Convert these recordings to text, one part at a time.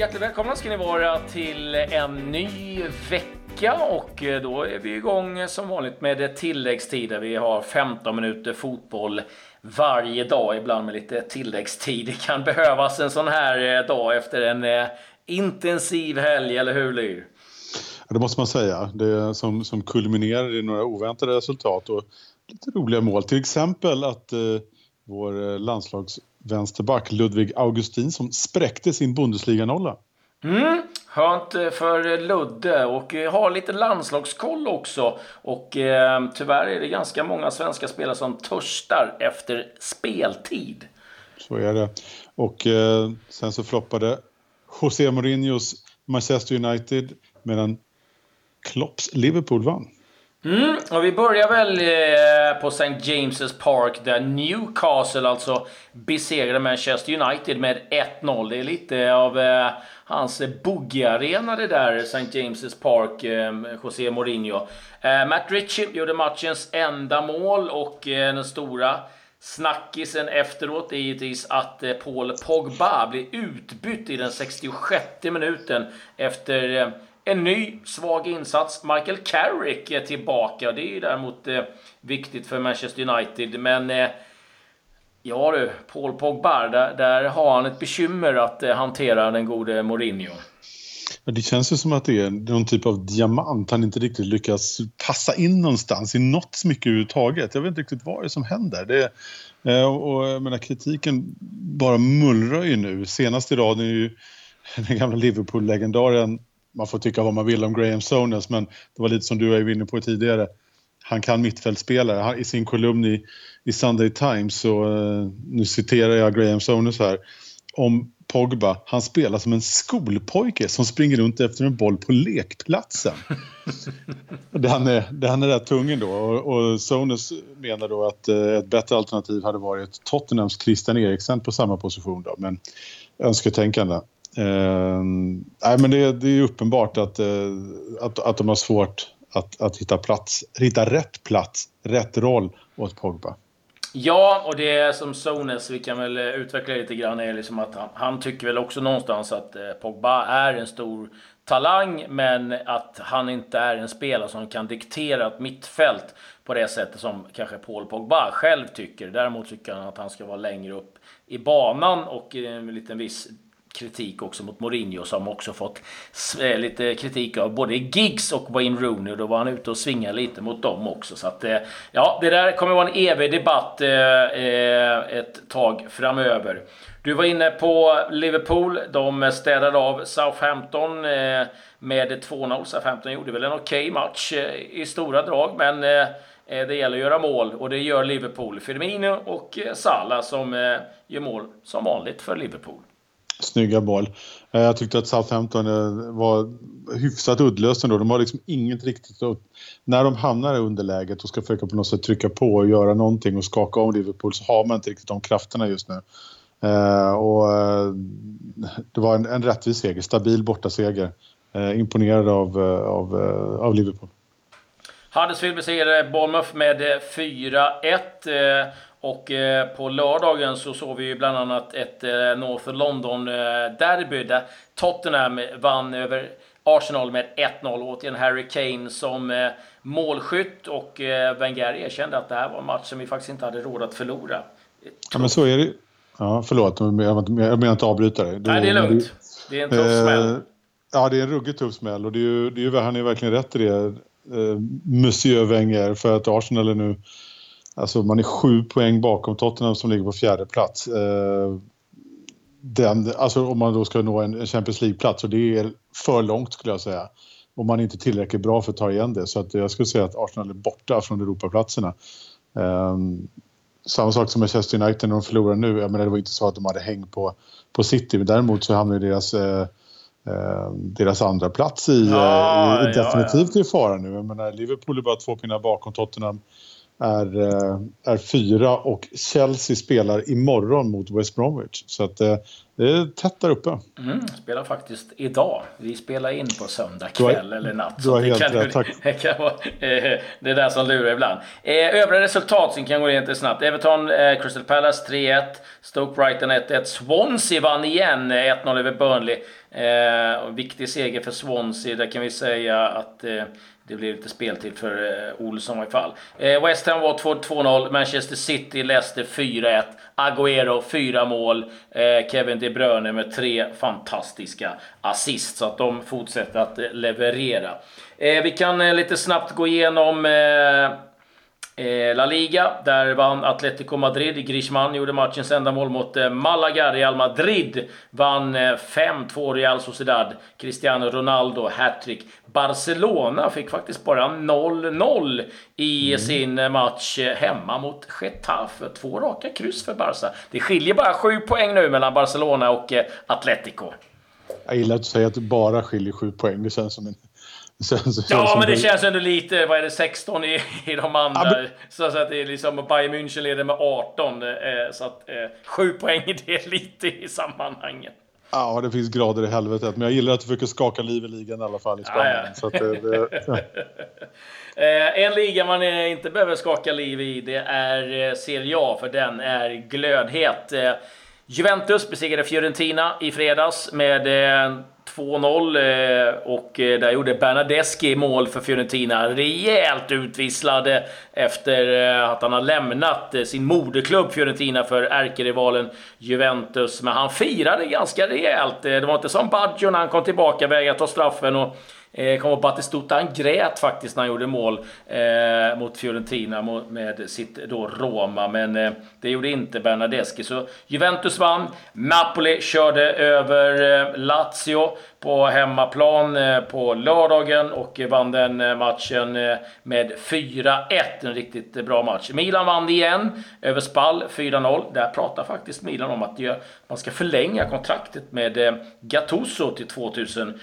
Hjärtligt välkomna ska ni vara till en ny vecka och eh, då är vi igång som vanligt med tilläggstid vi har 15 minuter fotboll varje dag, ibland med lite tilläggstid. Det kan behövas en sån här eh, dag efter en eh, intensiv helg, eller hur Lyr? Ja, det måste man säga. Det som, som kulminerar i några oväntade resultat och lite roliga mål. Till exempel att eh, vår landslagsvänsterback Ludvig Augustin som spräckte sin Bundesliga-nolla. Mm, skönt för Ludde och har lite landslagskoll också. Och eh, tyvärr är det ganska många svenska spelare som törstar efter speltid. Så är det. Och eh, sen så floppade José Mourinhos Manchester United medan Klopps Liverpool vann. Mm, och vi börjar väl eh, på St. James' Park där Newcastle alltså besegrade Manchester United med 1-0. Det är lite av eh, hans boogie-arena det där, St. James' Park, eh, José Mourinho. Eh, Matt Ritchie gjorde matchens enda mål och eh, den stora snackisen efteråt är givetvis att eh, Paul Pogba blir utbytt i den 66 minuten efter en ny svag insats. Michael Carrick är tillbaka. Det är ju däremot eh, viktigt för Manchester United. Men eh, ja du, Paul Pogba, där, där har han ett bekymmer att eh, hantera den gode Mourinho. Det känns ju som att det är någon typ av diamant han inte riktigt lyckas passa in någonstans i något smycke överhuvudtaget. Jag vet inte riktigt vad det är som händer. Det eh, är, och jag menar, kritiken bara mullrar ju nu. Senast i raden är ju den gamla Liverpool-legendaren man får tycka vad man vill om Graham Sones men det var lite som du var inne på tidigare. Han kan mittfältspelare. I sin kolumn i, i Sunday Times så, uh, nu citerar jag Graham Sones här, om Pogba, han spelar som en skolpojke som springer runt efter en boll på lekplatsen. det, han är, det han är rätt tung då och, och Sones menar då att uh, ett bättre alternativ hade varit Tottenhams Christian Eriksen på samma position då, men önsketänkande. Eh, nej, men det, det är uppenbart att, eh, att, att de har svårt att, att hitta plats, hitta rätt plats, rätt roll åt Pogba. Ja, och det är som Sones, vi kan väl eh, utveckla lite grann, är liksom att han, han tycker väl också någonstans att eh, Pogba är en stor talang, men att han inte är en spelare som kan diktera ett mittfält på det sättet som kanske Paul Pogba själv tycker. Däremot tycker han att han ska vara längre upp i banan och eh, en liten viss kritik också mot Mourinho som också fått eh, lite kritik av både Giggs och Wayne Rooney. Och då var han ute och svingade lite mot dem också. Så att, eh, ja, det där kommer vara en evig debatt eh, ett tag framöver. Du var inne på Liverpool. De städade av Southampton med 2-0. Southampton gjorde väl en okej okay match i stora drag, men det gäller att göra mål och det gör Liverpool. Firmino och Salah som gör mål som vanligt för Liverpool. Snygga boll. Eh, jag tyckte att Southampton eh, var hyfsat uddlöst ändå. De har liksom inget riktigt... När de hamnar i underläget och ska försöka på något sätt trycka på och göra någonting och skaka om Liverpool så har man inte riktigt de krafterna just nu. Eh, och det var en, en rättvis seger, stabil bortaseger. Imponerad av, av, av Liverpool. Huddersfield besegrade Bournemouth med 4-1. Och eh, på lördagen så såg vi bland annat ett eh, North London-derby eh, där Tottenham vann över Arsenal med 1-0. Återigen Harry Kane som målskytt och Wenger erkände att det här var en match som vi faktiskt inte hade råd att förlora. Ja, men så är det Ja, förlåt, jag menar inte avbryta dig. Nej, det är lugnt. Det är en tuff smäll. Ja, det är en ruggigt tuff smäll och det är ju, det är ju, han är verkligen rätt i det, eh, Monsieur Wenger, för att Arsenal är nu Alltså man är sju poäng bakom Tottenham som ligger på fjärde plats. Eh, den, alltså om man då ska nå en Champions League-plats och det är för långt skulle jag säga. Om man är inte tillräckligt bra för att ta igen det. Så att jag skulle säga att Arsenal är borta från Europaplatserna. Um, samma sak som Manchester United när de förlorar nu. Jag menar, det var inte så att de hade häng på, på City. Men däremot så hamnar deras, eh, eh, deras andra plats i, ja, i, definitivt ja, ja. i fara nu. Jag menar, Liverpool är bara två pinnar bakom Tottenham. Är, eh, är fyra och Chelsea spelar imorgon mot West Bromwich. Så att, eh, det är tätt där uppe. Mm, spelar faktiskt idag. Vi spelar in på söndag kväll eller natt. Du har helt rätt, tack. Det, kan vara, eh, det är det som lurar ibland. övriga resultat som kan gå rent snabbt. Everton, Crystal Palace 3-1. Stoke Brighton 1-1. Swansea vann igen 1-0 över Burnley. viktig seger för Swansea. Där kan vi säga att det blir lite speltid för eh, Olsson i alla fall. Eh, West Ham var 2-0. Manchester City, Leicester 4-1. Agüero 4 mål. Eh, Kevin De Bruyne med tre fantastiska assist. Så att de fortsätter att eh, leverera. Eh, vi kan eh, lite snabbt gå igenom La Liga, där vann Atletico Madrid. Griezmann gjorde matchens enda mål mot eh, Malaga. Real Madrid vann 5-2 eh, Real Sociedad. Cristiano Ronaldo hattrick. Barcelona fick faktiskt bara 0-0 i mm. sin match hemma mot Getafe. Två raka kryss för Barca. Det skiljer bara sju poäng nu mellan Barcelona och Atletico. Jag gillar att säger att det bara skiljer sju poäng. Det känns som en ja, men det känns ändå lite, vad är det, 16 i, i de andra. Ja, men... så, så, att det är liksom, Bayern München leder med 18. Eh, så att eh, 7 poäng det är lite i sammanhanget. Ja, det finns grader i helvetet. Men jag gillar att du försöker skaka liv i ligan i alla fall i Spanien. Ja, ja. Så det, det, ja. eh, en liga man inte behöver skaka liv i, det är eh, Serie A, för den är glödhet. Eh, Juventus besegrade Fiorentina i fredags med 2-0 eh, och eh, där gjorde Bernadeschi mål för Fiorentina. Rejält utvisslad efter eh, att han har lämnat sin moderklubb Fiorentina för ärkerivalen Juventus. Men han firade ganska rejält. Det var inte som Baggio när han kom tillbaka, vägrade ta straffen och Eh, kom ihåg Batistuta, han grät faktiskt när han gjorde mål eh, mot Fiorentina med sitt då Roma, men eh, det gjorde inte Bernadeschi. Så Juventus vann, Napoli körde över eh, Lazio på hemmaplan eh, på lördagen och vann den eh, matchen eh, med 4-1. En riktigt bra match. Milan vann igen över Spall, 4-0. Där pratar faktiskt Milan om att man ska förlänga kontraktet med Gattuso till 2020.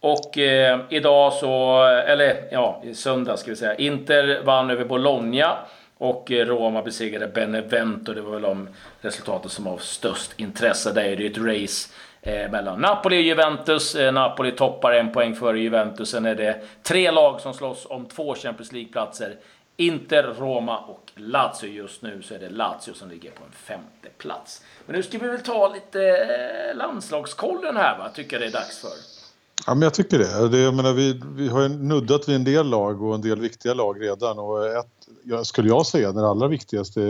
Och eh, idag så, eller ja, i söndag ska vi säga, Inter vann över Bologna och Roma besegrade Benevento. Det var väl de resultaten som var av störst intresse. Där är det ett race eh, mellan Napoli och Juventus. Eh, Napoli toppar en poäng före Juventus. Sen är det tre lag som slåss om två Champions League-platser. Inter, Roma och Lazio. Just nu så är det Lazio som ligger på en femte plats. Men nu ska vi väl ta lite eh, landslagskollen här va, tycker jag det är dags för. Ja, men jag tycker det. det jag menar, vi, vi har ju nuddat vid en del lag och en del viktiga lag redan. Och ett, skulle jag säga, den allra viktigaste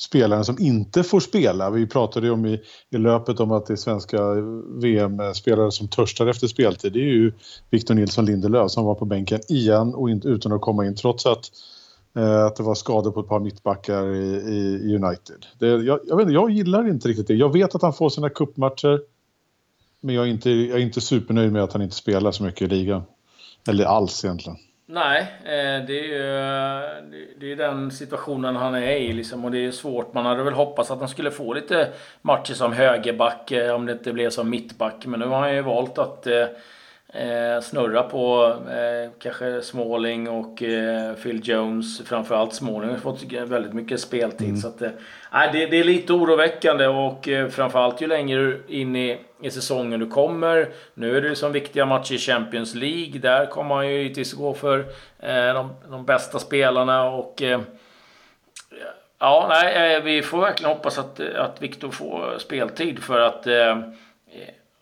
spelaren som inte får spela. Vi pratade ju om i, i löpet om att det är svenska VM-spelare som törstar efter speltid. Det är ju Victor Nilsson Lindelöf som var på bänken igen och inte, utan att komma in trots att, eh, att det var skador på ett par mittbackar i, i United. Det, jag, jag, vet, jag gillar inte riktigt det. Jag vet att han får sina kuppmatcher men jag är, inte, jag är inte supernöjd med att han inte spelar så mycket i ligan. Eller alls egentligen. Nej, eh, det är ju eh, det är den situationen han är i. Liksom, och det är svårt. Man hade väl hoppats att han skulle få lite matcher som högerback eh, om det inte blev som mittback. Men nu har han ju valt att eh, snurra på eh, kanske Småling och eh, Phil Jones. Framförallt Småling har fått väldigt mycket speltid. Mm. Så att, eh, det, det, är lite oroväckande och eh, framförallt ju längre in i i säsongen du kommer. Nu är det som viktiga matcher i Champions League. Där kommer man ju givetvis gå för eh, de, de, bästa spelarna och eh, Ja, nej, eh, vi får verkligen hoppas att, att Viktor får speltid för att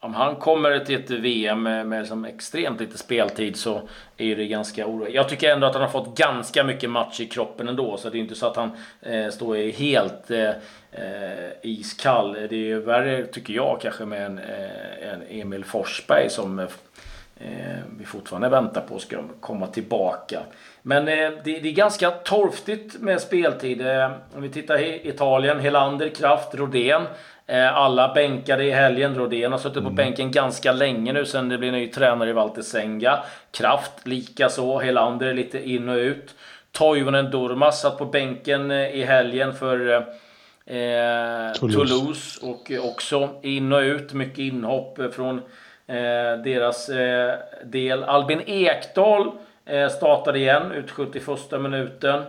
om han kommer till ett VM med, med liksom extremt lite speltid så är det ganska oroligt. Jag tycker ändå att han har fått ganska mycket match i kroppen ändå, så det är inte så att han eh, står helt eh, iskall. Det är ju värre, tycker jag, kanske med en, eh, en Emil Forsberg som eh, vi fortfarande väntar på ska komma tillbaka. Men eh, det, det, är ganska torftigt med speltid. Eh, om vi tittar i Italien, Helander, Kraft, Rodén. Eh, alla bänkade i helgen. Rodén har suttit på mm. bänken ganska länge nu sen det blev ny tränare i Valter Senga. Kraft likaså. Helander lite in och ut. Toivonen Durmas satt på bänken eh, i helgen för eh, Toulouse. Toulouse. Och också in och ut. Mycket inhopp från eh, deras eh, del. Albin Ekdal eh, startade igen ut 71 minuten.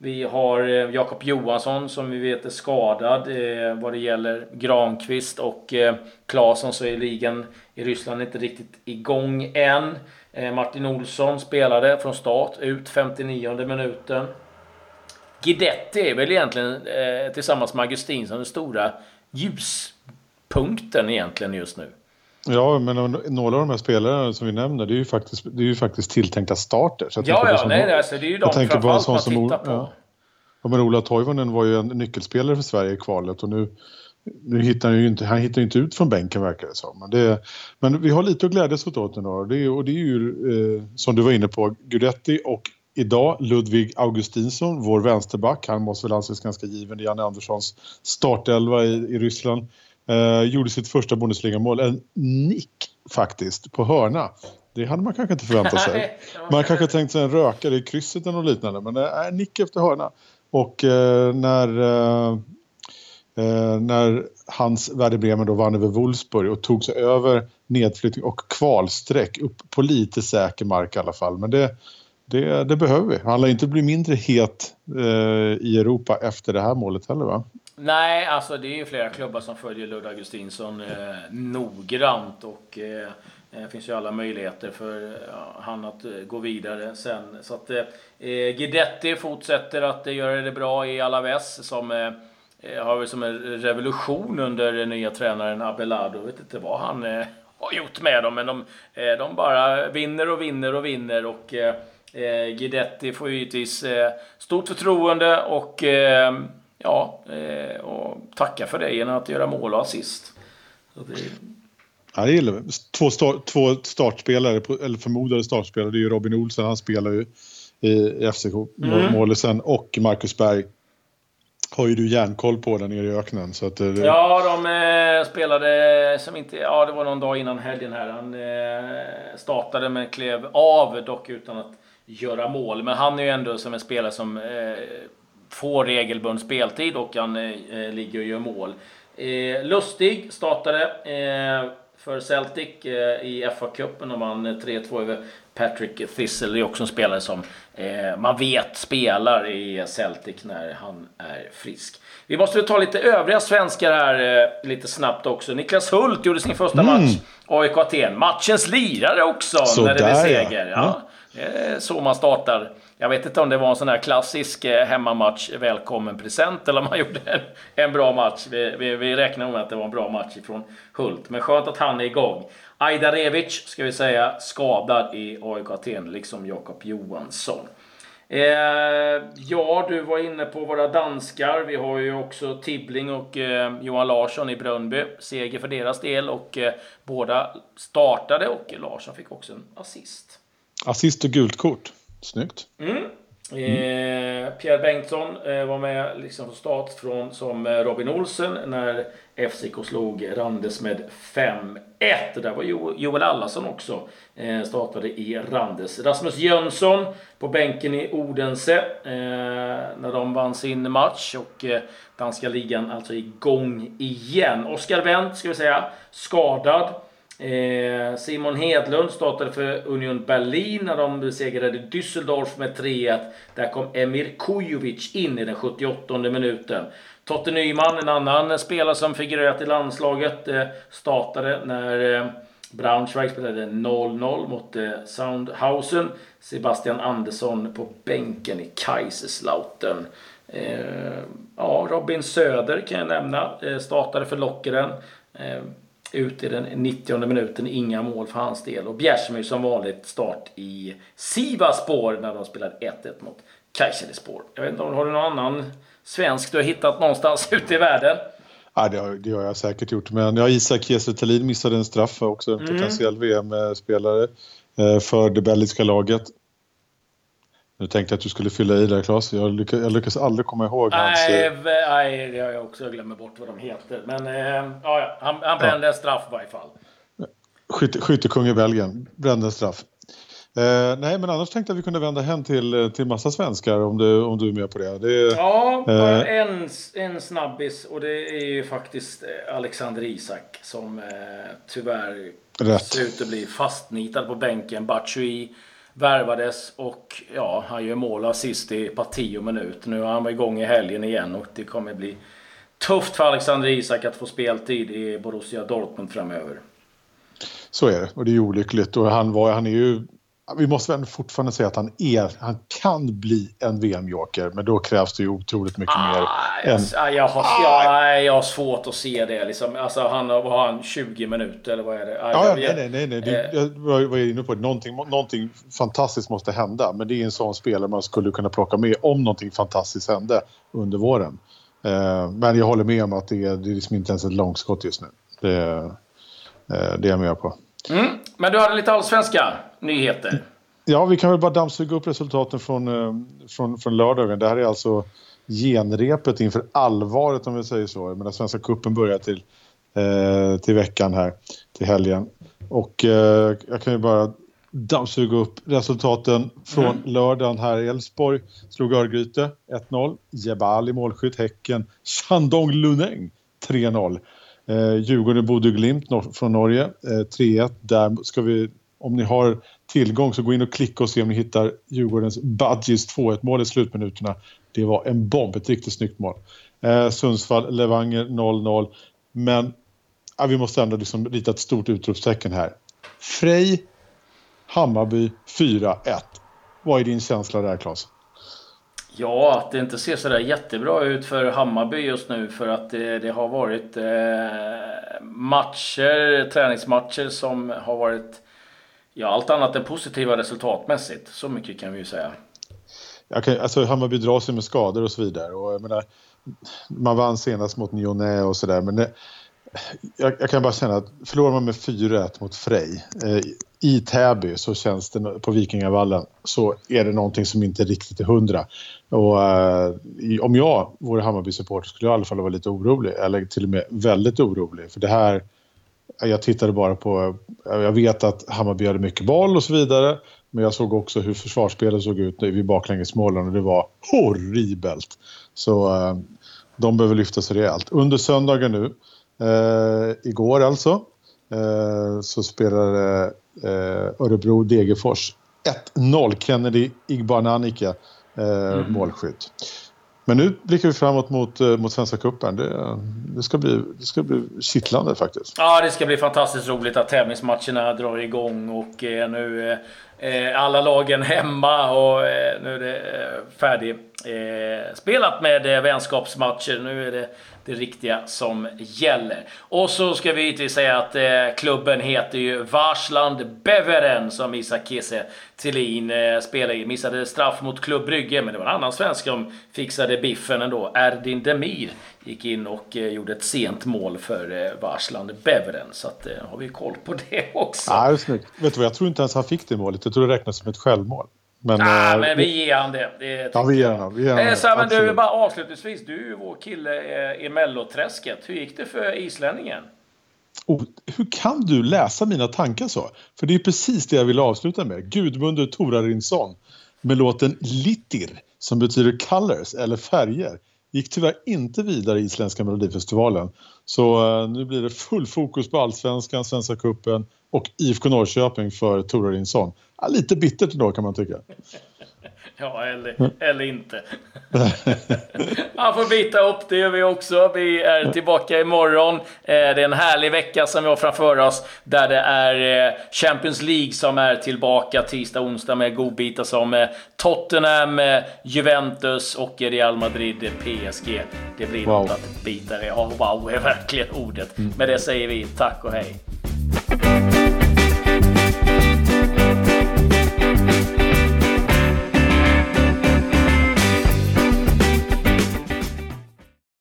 Vi har eh, Jakob Johansson som vi vet är skadad eh, vad det gäller Granqvist och eh, Claesson så är ligan i Ryssland inte riktigt igång än. Eh, Martin Olsson spelade från start ut 59 minuten. Guidetti är väl egentligen eh, tillsammans med Augustinsson den stora ljuspunkten egentligen just nu. Ja, men några av de här spelarna som vi nämner, det är ju faktiskt, det är ju faktiskt tilltänkta starter. Så ja, ja, nej, alltså, det är ju de framförallt man tittar på. Ja. Ja, men Ola Toivonen var ju en nyckelspelare för Sverige i kvalet och nu, nu hittar han ju inte, han hittar inte ut från bänken verkar det som. Men, det, men vi har lite att glädjas åt ändå. Det, och det är ju eh, som du var inne på, Gudetti och idag Ludvig Augustinsson, vår vänsterback. Han måste väl anses ganska given i Janne Anderssons startelva i, i Ryssland. Eh, gjorde sitt första Bundesliga-mål. En nick faktiskt på hörna. Det hade man kanske inte förväntat sig. Man kanske tänkt sig en rökare i krysset eller något liknande. Men är nick efter hörna. Och eh, när, eh, eh, när hans Werder Bremen då vann över Wolfsburg och tog sig över nedflyttning och kvalsträck upp på lite säker mark i alla fall. Men det, det, det behöver vi. Han lär inte bli mindre het eh, i Europa efter det här målet heller va? Nej, alltså det är ju flera klubbar som följer Ludde Augustinsson eh, noggrant och eh, det finns ju alla möjligheter för eh, han att eh, gå vidare sen. Så att eh, eh Guidetti fortsätter att göra det bra i Alaves som eh, har vi som en revolution under den nya tränaren Abelardo. Jag vet inte vad han eh, har gjort med dem, men de, eh, de bara vinner och vinner och vinner. Och eh, Guidetti får givetvis eh, stort förtroende och ja, och tacka för det genom att göra mål och assist. Det, Ja, det gillar vi. Två, start, två startspelare, eller förmodade startspelare, det är ju Robin Olsen, han spelar ju i FCK, mm. och Marcus Berg har ju du järnkoll på där nere i öknen. Så att det... Ja, de eh, spelade som inte... Ja, det var någon dag innan helgen här. Han eh, startade men klev av dock utan att göra mål. Men han är ju ändå som en spelare som eh, får regelbunden speltid och han eh, ligger och gör mål. Eh, Lustig startade eh, för Celtic eh, i FA-cupen och vann 3-2 över Patrick Thistle. Det är också en spelare som eh, man vet spelar i Celtic när han är frisk. Vi måste ta lite övriga svenskar här eh, lite snabbt också. Niklas Hult gjorde sin första mm. match. AIK Aten. Matchens lirare också så när det blev seger. Ja. ja. Så man startar jag vet inte om det var en sån här klassisk eh, hemmamatch, välkommen present, eller om man gjorde en, en bra match. Vi, vi, vi räknar med att det var en bra match ifrån Hult. Men skönt att han är igång. Ajdarevic, ska vi säga, skadad i AIK Aten, liksom Jakob Johansson. Eh, ja, du var inne på våra danskar. Vi har ju också Tibbling och eh, Johan Larsson i Brönnby. Seger för deras del och eh, båda startade och Larsson fick också en assist. Assist och gult kort. Snyggt. Mm. Eh, Pierre Bengtsson eh, var med liksom från start från, som eh, Robin Olsen när FCK slog Randes med 5-1. Där var jo, Joel Allarsson också. Eh, startade i Randes. Rasmus Jönsson på bänken i Odense när de vann sin match. Och danska ligan alltså igång igen. Oskar Wendt ska vi säga skadad. Eh, Simon Hedlund startade för Union Berlin när de besegrade Düsseldorf med 3-1. Där kom Emir Kujovic in i den 78 minuten. Totte Nyman, en annan spelare som figurerat i landslaget, eh, startade när eh, Braunschweig spelade 0-0 mot eh, Soundhausen. Sebastian Andersson på bänken i Kaiserslautern. Eh, ja, Robin Söder kan jag nämna, eh, startade för Lockeren ut i den 90 minuten, inga mål för hans del. Och Bjärsmyr som vanligt start i Sivaspor när de spelade 1-1 mot Kayserispor. Jag vet inte om du har någon annan svensk du har hittat någonstans ute i världen? Ja, det har, det har jag säkert gjort. Men ja, Isak Kiese missade en straff också, en mm. potentiell VM-spelare eh, för det belgiska laget. Nu tänkte jag att du skulle fylla i där Claes. Jag, lyck jag lyckas aldrig komma ihåg nej, hans... Nej, det har jag också. Jag glömmer bort vad de heter. Men eh, ja, han, han brände ja. en straff i varje fall. Skytte, skyttekung i Belgien. Brände en straff. Eh, nej, men annars tänkte jag att vi kunde vända hem till, till massa svenskar om du, om du är med på det. det ja, bara eh, en, en snabbis och det är ju faktiskt eh, Alexander Isak som eh, tyvärr rätt. ser ut att bli fastnitad på bänken. Batshuayi värvades och ja, han gör mål assist i par tio minuter. Nu är han igång i helgen igen och det kommer bli tufft för Alexander Isak att få speltid i Borussia Dortmund framöver. Så är det och det är olyckligt och han, var, han är ju vi måste väl fortfarande säga att han är, han kan bli en VM-joker, men då krävs det ju otroligt mycket ah, mer. Jag, än... jag, har, jag, jag har svårt att se det. Liksom. Alltså, han har han 20 minuter eller vad är det? Ah, ja, jag, nej, nej, nej. Det, jag var inne på det. Någonting, någonting fantastiskt måste hända, men det är en sån spelare man skulle kunna plocka med om någonting fantastiskt hände under våren. Eh, men jag håller med om att det är, det är liksom inte ens ett långskott just nu. Det, eh, det är jag med på. Mm. Men du hade lite allsvenska nyheter. Ja, vi kan väl bara dammsuga upp resultaten från, eh, från, från lördagen. Det här är alltså genrepet inför allvaret om vi säger så. Jag menar, Svenska kuppen börjar till, eh, till veckan här, till helgen. Och eh, jag kan ju bara dammsuga upp resultaten från mm. lördagen här. i Elfsborg slog Örgryte 1-0. Jebali målskytt. Häcken Shandong Luneng 3-0. Eh, Djurgården Bodø Glimt nor från Norge eh, 3-1. Där ska vi, om ni har tillgång så gå in och klicka och se om ni hittar Djurgårdens Budgies 2-1 mål i slutminuterna. Det var en bomb, ett riktigt snyggt mål. Eh, Sundsvall, Levanger 0-0. Men ja, vi måste ändå liksom rita ett stort utropstecken här. Frej, Hammarby 4-1. Vad är din känsla där, Claes? Ja, att det inte ser sådär jättebra ut för Hammarby just nu för att det, det har varit eh, matcher, träningsmatcher som har varit ja, allt annat än positiva resultatmässigt. Så mycket kan vi ju säga. Kan, alltså Hammarby drar sig med skador och så vidare. Och jag menar, man vann senast mot Nyonä och sådär men det, jag, jag, kan bara känna att förlorar man med 4-1 mot Frej eh, i Täby så känns det på Vikingavallen så är det någonting som inte riktigt är hundra. Och, eh, om jag vore Hammarby-supporter skulle jag i alla fall vara lite orolig eller till och med väldigt orolig för det här jag tittade bara på, eh, jag vet att Hammarby hade mycket boll och så vidare men jag såg också hur försvarsspelet såg ut vid baklängesmålen och det var horribelt. Så eh, de behöver lyfta sig rejält. Under söndagen nu eh, igår alltså, eh, så spelade eh, Örebro Degerfors 1-0. Kennedy Igbananike eh, mm. målskytt. Men nu blickar vi framåt mot, eh, mot Svenska Cupen. Det, det, ska bli, det ska bli kittlande faktiskt. Ja, det ska bli fantastiskt roligt att tävlingsmatcherna drar igång och eh, nu eh, alla lagen hemma och eh, nu är det eh, färdig eh, spelat med eh, vänskapsmatcher. Nu är det det riktiga som gäller. Och så ska vi givetvis säga att eh, klubben heter ju Varsland Beveren som Isak Kiese Thelin eh, spelar i. Missade straff mot Klubb Brygge, men det var en annan svensk som fixade biffen ändå. Erdin Demir gick in och eh, gjorde ett sent mål för eh, Varsland Beveren. Så att, eh, har vi koll på det också. Ja, det är snyggt. Vet du vad, jag tror inte ens han fick det målet. Jag tror det räknas som ett självmål. Men, ah, äh, men vi ger han det. det ja, vi ger honom. Vi ger honom. Eh, så, men du, bara avslutningsvis. Du är ju vår kille eh, i melloträsket. Hur gick det för islänningen? Oh, hur kan du läsa mina tankar så? För det är precis det jag vill avsluta med. Gudmundur Torarinsson med låten Littir som betyder colors eller färger gick tyvärr inte vidare i Isländska melodifestivalen. Så uh, nu blir det full fokus på allsvenskan, Svenska kuppen och IFK Norrköping för Torarinsson. Ja, lite bittert då kan man tycka. Ja, eller, eller inte. Man får bita upp, det gör vi också. Vi är tillbaka imorgon. Eh, det är en härlig vecka som vi har framför oss. Där det är eh, Champions League som är tillbaka tisdag, onsdag med godbitar som eh, Tottenham, Juventus och Real Madrid, PSG. Det blir wow. något att bita i. Ja, wow är verkligen ordet. Mm. Med det säger vi tack och hej.